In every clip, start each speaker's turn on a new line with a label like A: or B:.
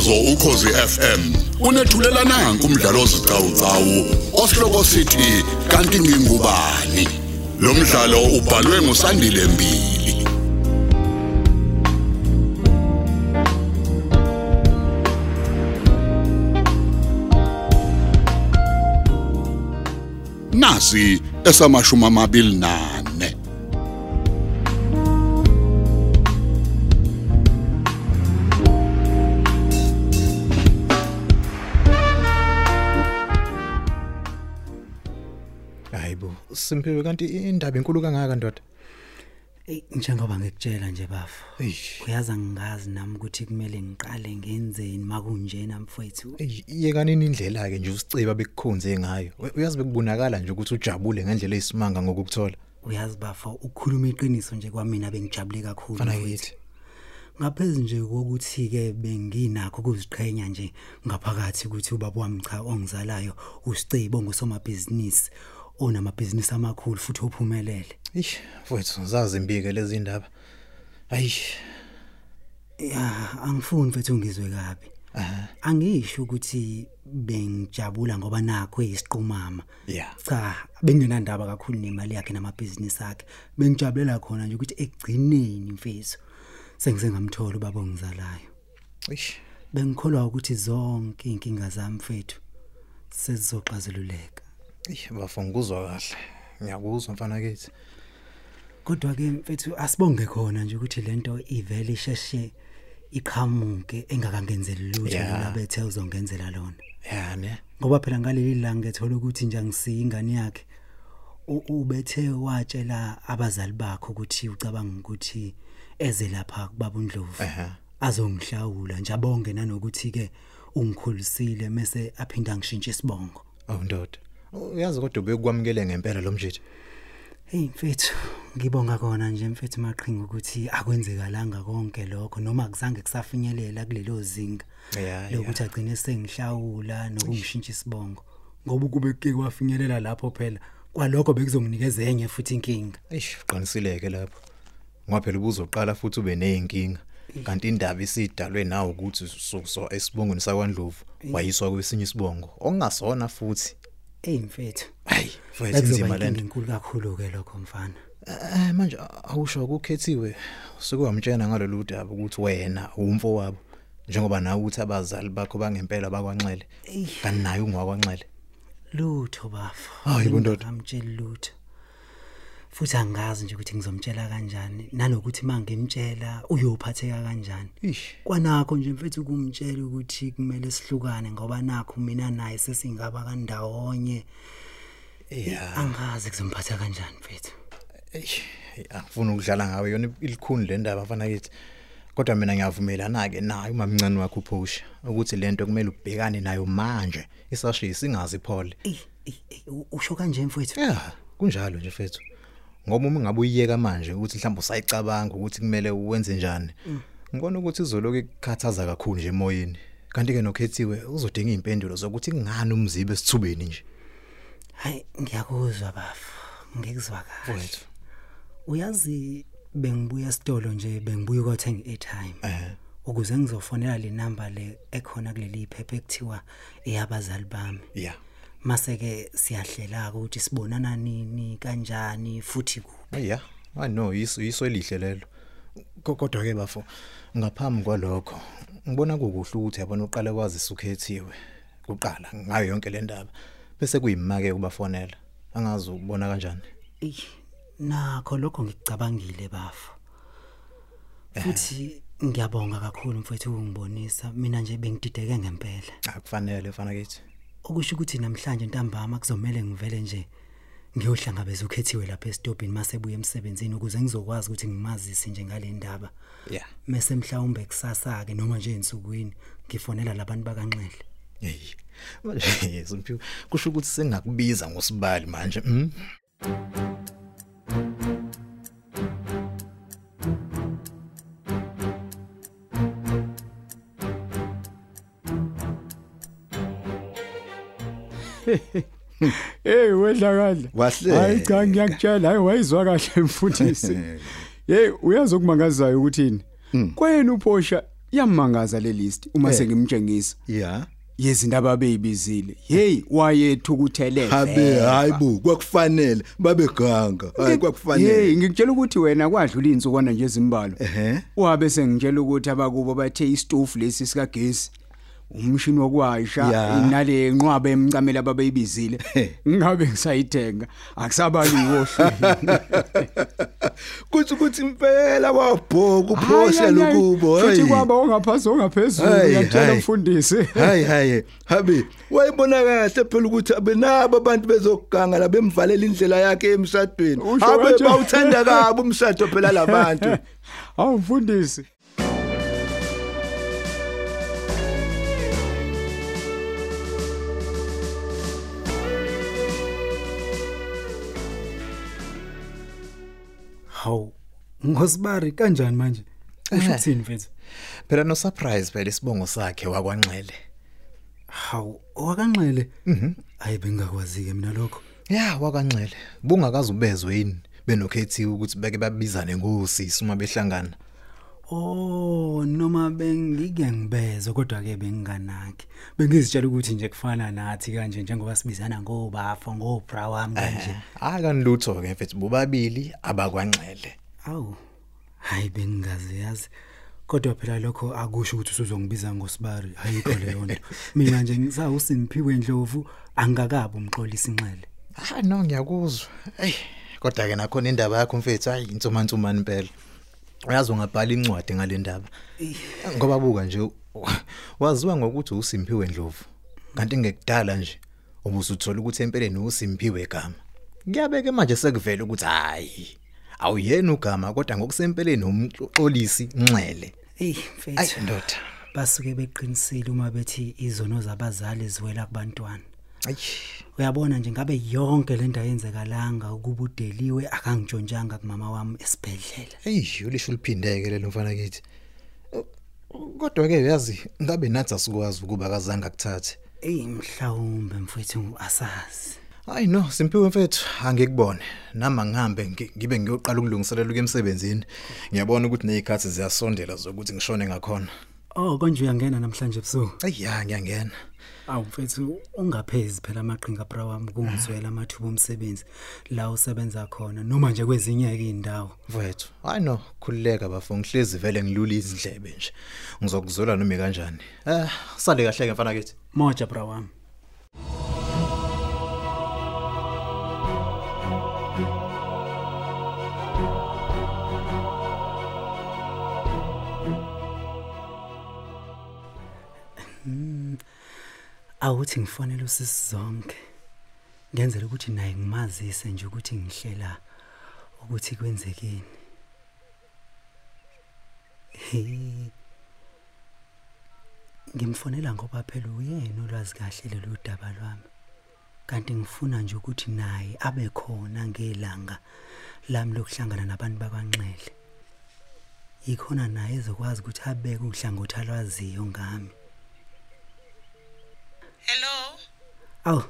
A: umsakazo ukhosi FM unethulela nanku umdlalo ozicawucawu osihloko sithi kanti ngingubani? Lo mdlalo ubhalwe ngusandile mbili. Nasi esamashumi amabili nane
B: Hayibo, Simpiwe kanti indaba enkulu kangaka ndoda.
C: Ey njengoba ngikutshela nje bafo.
B: Eish.
C: Uyazi angazi nami ukuthi kumele ngiqale ngenzeni makunjena mfowethu.
B: Ey, yekanini indlela ke nje usiciba bekukhonze ngayo. We- Uyazi bekubonakala nje ukuthi ujabule ngendlela eyisimanga ngokukuthola.
C: Uyazi bafo ukukhuluma iqiniso nje kwamina bengijabule kakhulu.
B: Fana
C: mfowethu.
B: yithi.
C: Ngaphezulu nje kokuthi ke benginakho ukuziqhenya nje ngaphakathi ukuthi ubaba wami cha ongizalayo usicebo ngosomabhizinisi onamabhizinisi amakhulu futhi ophumelele.
B: Eish, mfowethu zazi imbike lezi indaba. Ayish.
C: Ya, angifuni mfethu ngizwe kabi.
B: Aha.
C: Angisho ukuthi bengijabula ngoba nakho eyisiqhumama. Cha, benginandaba kakhulu nemali yakhe namabhizinisi akhe. Bengijabulela khona nje ukuthi ekugcineni mfethu sengize ngamthola ubaba ongizalayo.
B: Eish.
C: Bengikholwa ukuthi zonke inkinga zami mfethu sezizoxazululeka.
B: Eish, bafo ngikuzwa kahle. Ngiyakuzwa mfana kithi.
C: Kodwa ke mfethu asibonge khona nje ukuthi lento ivele isheshe iqhamuke engakangenzeli lutho
B: Yeah.
C: yeah. labethe uzongenzela lona.
B: Ya ne.
C: ngoba phela ngaleli langa ethola ukuthi nje angisiyi ingane yakhe ubethe watshela abazali bakho ukuthi ucabanga ukuthi eze lapha kubaba uNdlovu azongihlawula nje abonge nanokuthi ke ungikhulisile mase aphinda ngishintshe isibongo
B: Awu ndoda. Uyazi kodwa bekwamukele ngempela lo mjidi.
C: hey mfethu ngibonga kona nje mfethu maqhinga ukuthi akwenzekalanga konke lokho noma kuzange kusafinyelela kulelo zinga
B: Ya,
C: lokuthi agcine sengihlawula nokungishintsha isibongo ngoba kube kuke kwafinyelela lapho phela kwalokho bekuzonginikeza enye futhi inkinga
B: Eish, uqinisile ke lapho. Ngoba phela ubuzoqala futhi ube nezinkinga. Kanti indaba isidalwe nawe ukuthi so, so esibongweni sakwaNdlovu wayiswa kwesinye isibongo. Okungasona futhi.
C: Hey mfethu
B: Hayi,
C: inkinga
B: lento.
C: enkulu kakhulu ke lokho mfana.
B: Eh manje awusho ukukhethiwe sekuwamtshena ngalolu daba ukuthi wena umfo wabo njengoba nawe uthi abazali bakho bangempela bakwanxele. Kanti naye ungwakwanxele
C: lutho bafo.
B: Hayi, bo ndoda.
C: amtshela lutho. Futhi angazi nje ukuthi ngizomtshela kanjani nanokuthi mangimtshela uyophatheka kanjani. Kwanakho nje mfethu kumtshela ukuthi kumele sihlukane ngoba nakho mina naye sesingaba kandawonye.
B: Yeah
C: angazi kuzomphatha kanjani mfethu.
B: Angifuni ukudlala ngawe yona ilikhuni le ndaba afana kithi. Kodwa mina ngiyavumelana ke naye umamncane wakho uphusha ukuthi lento kumele ubhekane nayo manje isashiya singazi
C: u- usho kanje mfethu?
B: Yeah, kunjalo nje mfethu. Ngoba uma ngabe uyiyeka manje ukuthi mhlawumbe usayicabanga ukuthi kumele uwenze njani. Ngibona ukuthi izoloku ikukhathaza kakhulu nje emoyeni. Kanti ke nokhethiwe uzodinga impendulo zokuthi kungani umzibe esithubeni nje.
C: hayi ngiyakuzwa bafu ngikuzwa kahle
B: Mfowethu.
C: uyazi bengibuya esitolo nje bengibuya ukuthenga i-airtime
B: Eh.
C: ukuze ngizofonela le number le ekhona kuleli iphepha ekuthiwa eyabazali bami
B: Yeah.
C: Mase ke siyahlela ukuthi sibonana nini kanjani futhi ku
B: Aya, I know iso iso elihle lelo. Ko- Kodwa ke bafo ngaphambi kwalokho ngibona kukuhle ukuthi yabona uqale kwazi sukhethiwe. Kuqala ngayo yonke le ndaba. Bese kuyimake ubafonela. Angazi ubona kanjani.
C: Ey, nakho lokho ngicabangile bafu futhi ngiyabonga kakhulu mfowethu ukungibonisa mina nje bengidideke ngempela
B: Akufanele fana kithi.
C: Okusho ukuthi namhlanje ntambama kuzomela ngivele nje ngiyohlangabeza ukhethiwe lapha esitobhini mase buye emsebenzini ukuze ngizokwazi ukuthi ngimazise nje ngale ndaba
B: Yeah.
C: mase mhlawumbe kusasa ke noma nje ensukwini ngifonela labantu bakanxele
B: Hey. Manje yes mphiwe kusho ukuthi sengakubiza ngosibali manje. Mhm.
D: Hey wedlakala.
E: Wahle.
D: Hayi cha ngiyakutshela hayi wayizwa kahle mfundisi. Hey uyazi okumangazayo ukuthini? Kwena uphosha Yamangaza le list uma
B: Eh.
D: sengimtshengisa.
B: ya
D: Yezinto ababeyibizile. Hey, wayethukuthele.
B: habe
D: vele.
B: hayibo kwakufanele babeganga hayi
D: Hey,
B: kwakufanele
D: ngikutshela ukuthi wena kwadlula insukwana nje ezimbalo.
B: ehe
D: Wabe sengitshela ukuthi abakubo bathe istofu lesi sikagesi. Umshini wokwasha nale nqwabe emcamela ababeyibizile. Ngabe ngisayithenga. Akusabaliwo hleli.
B: kuthi ukuthi impela wabhoka uphosela kubo
D: Futhi kwaba ongaphasi ongaphezulu
B: Hayi,
D: uyatshela
B: hayi. hayi habi wayibona kahle phela ukuthi abenabo abantu bezoganga la bemvalela indlela yakhe emshadweni
D: kanje?
B: bawuthanda kabi umshado phela labantu
D: Awu
C: Hawu. Ngosibari kanjani manje? Usho ukuthini mfethu?
B: phela no surprise phela isibongo sakhe wakwanxele
C: Hawu, wakanxele. Mhm. Hayi bengakwazi ke mina lokho.
B: ya wakwanxele bungakazi ubezwe yini benokhethiwe ukuthi beke babizane ngosisi uma behlangana
C: Oh, noma bengike ngibezwe kodwa ke benginganaki. Bengizitshela ukuthi nje kufana nathi kanje njengoba sibizana ngobafo, ngobra wami kanje.
B: akanilutho ke mfethu bobabili abakwanxele
C: Awu. Hayi bengingazi yazi. Kodwa phela lokho akusho ukuthi usuzongibiza ngosibari. Hayikho leyo nto. Mina nje ngisawusimphiwe endlovu angakabi umxolisi inxele.
B: hayi no ngiyakuzwa hey kodwa ke nakhona indaba yakho mfethu hayi insumansumani impela uyazi ungabhala incwadi ngale ndaba ngoba buka nje waziwa ngokuthi uSimphiwe Ndlovu kanti ngekudala nje ubusuthola ukuthi empeleni uSimphiwe igama kuyabeke manje sekuvela ukuthi hayi awuyena ugama kodwa ngokusempeleni umxolisi Nxele
C: Ey,
B: ayi
C: mfethu.
B: ndoda
C: Basuke beqinisile uma bethi izono zabazali ziwela kubantwana.
B: Ayi
C: Uyabona nje ngabe yonke lento ayenzekalanga ukuba udeliwe akangijontshanga kumama wami esibhedlela.
B: hey ulisho liphindeke lelo mfana kithi kodwa ke uyazi ngabe nathi asikwazi ukuba kazange akuthathe
C: Ey mhlawumbe mfowethu asazi.
B: Hayi no, simpiwe mfethu, angikubone. Nama ngihambe ngi- ngibe ngiyoqala ukulungiselela ukemsebenzini. Ngiyabona ukuthi nezikhathi ziyasondela zokuthi ngishone ngakhona.
C: Oh konje uyangena namhlanje ebusuku.
B: Ayi ya ngiyangena.
C: Awu mfethu ungaphezi phela amaqhinga bra wami kungizwela amathuba omsebenzi la usebenza khona noma nje kwezinye ke indawo.
B: Mfethu, hayi no, khulileka bafo ngihlezi vele ngilula izindlebe nje. Ngizokuzwela noma kanjani. Eh, sale kahle ke mfana kithi.
C: Moja bra wami. Awuthi ngifonela usisi zonke. Ngenzela ukuthi naye ngimazise nje ukuthi ngihlela ukuthi kwenzekeni. Hey. Ngimfonela ngoba phela uyena olwazi kahle lelo daba lwami. Kanti ngifuna nje ukuthi naye abe khona ngelanga lami lokuhlangana nabantu bakwanxele. Yikhona naye ezokwazi ukuthi abeke uhlangothi alwaziyo ngami. Aw,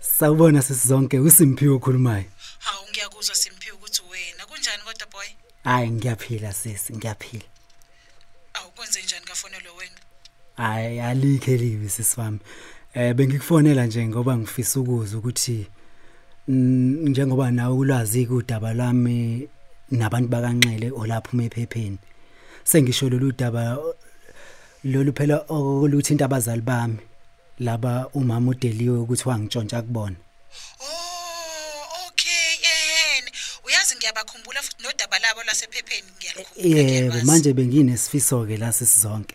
C: sawubona sisizonke uSimphiwe okhulumayo.
E: Hawu ngiyakuzwa Simphiwe ukuthi wena kunjani kodwa boy?
C: Hayi ngiyaphila sisi, ngiyaphila.
E: Awu kwenze njani kafonelo wena?
C: Hayi alikhe libi sisiwami. Eh bengikufonela nje ngoba ngifisa ukuzwa ukuthi mm, njengoba nawe ulwazi kudaba lami nabantu bakanxele olaphuma ephepheni. Sengisho lolu daba lolu phela oluthinta abazali bami laba umama udeliwe ukuthi wangitshontsha kubona.
E: Oh, okay, yena. Uyazi ngiyabakhumbula futhi nodaba labo lasephepheni ngiyalikhumbula.
C: Yebo
E: ngiyalwazi.
C: manje benginesifiso ke la sisizonke.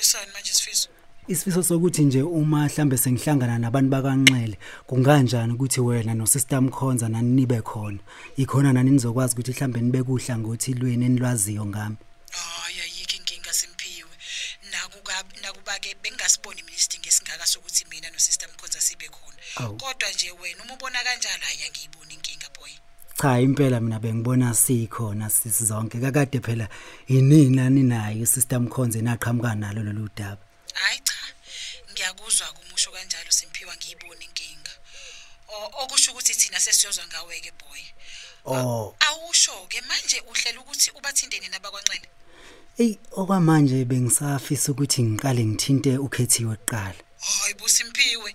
E: Isani manje sifiso?
C: Isifiso sokuthi nje uma mhlambe sengihlangana nabantu bakanxele kunganjani ukuthi wena no sister Mkhonza nanibe khona ikhona nani nizokwazi ukuthi mhlambe nibe kuhla ngothi lweni enilwaziyo ngami
E: ke bengasiboni mina isidingo esingaka sokuthi mina no sister Mkhonza sibe khona.
C: Awu.
E: Kodwa nje wena uma ubona kanjalo hayi angiyiboni inkinga boy.
C: cha impela mina bengibona sikhona sisizonke kakade phela yinini nani nayo sister Mkhonza enaqhamuka nalo lolu daba
E: Hayi cha. Ngiyakuzwa kumusho kanjalo Simphiwe ngiyiboni inkinga. O- Okusho ukuthi thina sesiyozwa ngawe ke boy.
C: oh
E: Awusho ke manje uhlela ukuthi ubathindeni nabakwanxele.
C: Ey okwamanje bengisafisa ukuthi ngiqale ngithinte ukhethiwe kuqala.
E: hayi busimpiwe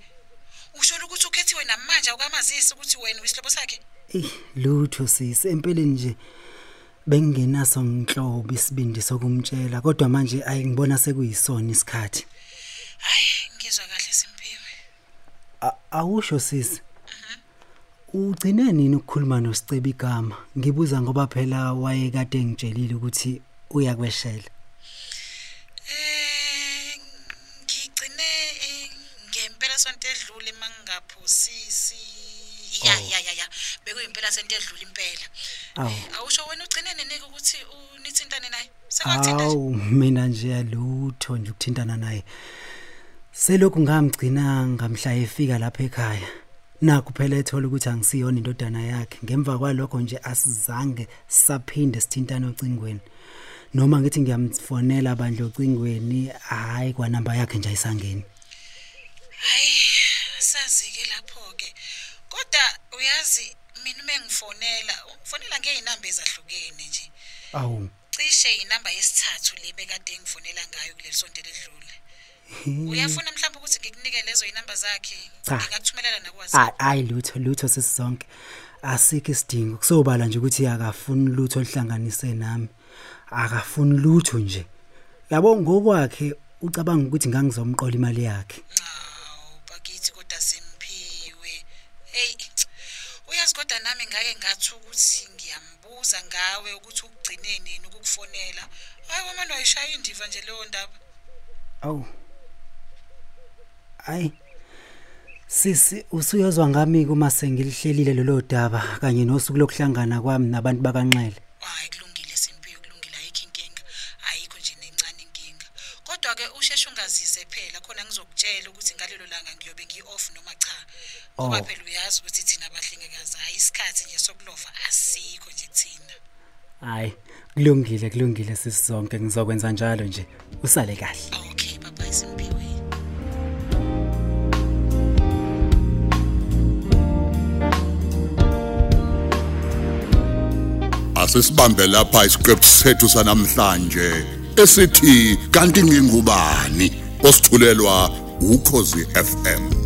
E: usho ukuthi ukhethiwe namanje awukamazisi ukuthi wena uyisihlobo sakhe
C: Ey lutho sisi empeleni nje bengingenaso nginhlobo isibindi sokumtshela kodwa manje ayingibona sekuyisona isikhathi.
E: hayi ngizwa kahle simpiwe
C: Awusho sisi. Ugcine nini ukukhuluma noSicebe igama? Ngibuza ngoba phela wayekade ngitshelile ukuthi uyakweshela.
E: eh ngigcine eh, ngempela sonto edlule mangingaphosisi ya ya ya ya bekuyimpela sento edlule impela
C: Awu.
E: Eh, awusho wena ugcine nenika ukuthi unithintane naye sekakuthinta nje
C: Awu mina nje alutho nje ukuthintana naye. Selokhu ngamgcina ngamhla efika lapha ekhaya. Nakho phela ethola ukuthi angisiyona indodana yakhe. Ngemva kwalokho nje asizange saphinde sithintana ocingweni. Noma ngithi ngiyamfonela bandla ocingweni, hayi kwa namba yakhe nje ayisangeni.
E: hayi sazike lapho ke kodwa uyazi mina uma ngifonela ngifonela ngeyinamba ezahlukene nje
C: Awu.
E: cishe inamba yesithathu le bekade ngifonela ngayo kuleli sonto ledlule uyafuna mhlawumbe ukuthi ngikunike lezo inamba zakhe
C: Cha.
E: ngingakuthumelela nakwazi
C: Hayi hayi lutho lutho sisonke. Asikho isidingo. Kusobala nje ukuthi akafuni lutho olihlanganise nami. Akafuni lutho nje. Yabo ngokwakhe ucabanga ukuthi ngangizomqola imali yakhe.
E: Hawu bakithi kodwa simphiwe. Hey uyazi kodwa nami ngake ngathi ukuthi ngiyambuza ngawe ukuthi ukugcine nini ukukufonela. Hayi wamanje wayishaya indiva nje leyo ndaba.
C: Awu. Ay. Sisi usuyozwa ngami kuma sengilihlelile lelo daba kanye nosuku lokuhlangana kwami nabantu bakanxele.
E: Kodwa ke usheshe ungazise phela khona ngizokutshela ukuthi ngalelo langa ngiyobe ngi-off noma cha. Ngoba
C: Oh.
E: phela uyazi ukuthi thina abahlengikazi hayi isikhathi nje sokulova asikho nje kuthina.
C: Hayi, kulungile kulungile sisonke ngizokwenza njalo nje. Usale kahle.
E: Okay bye bye simphiwe.
A: asisibambe lapha isiqephu sethu sanamhlanje esithi kanti ngingubani osithulelwa ukhozi FM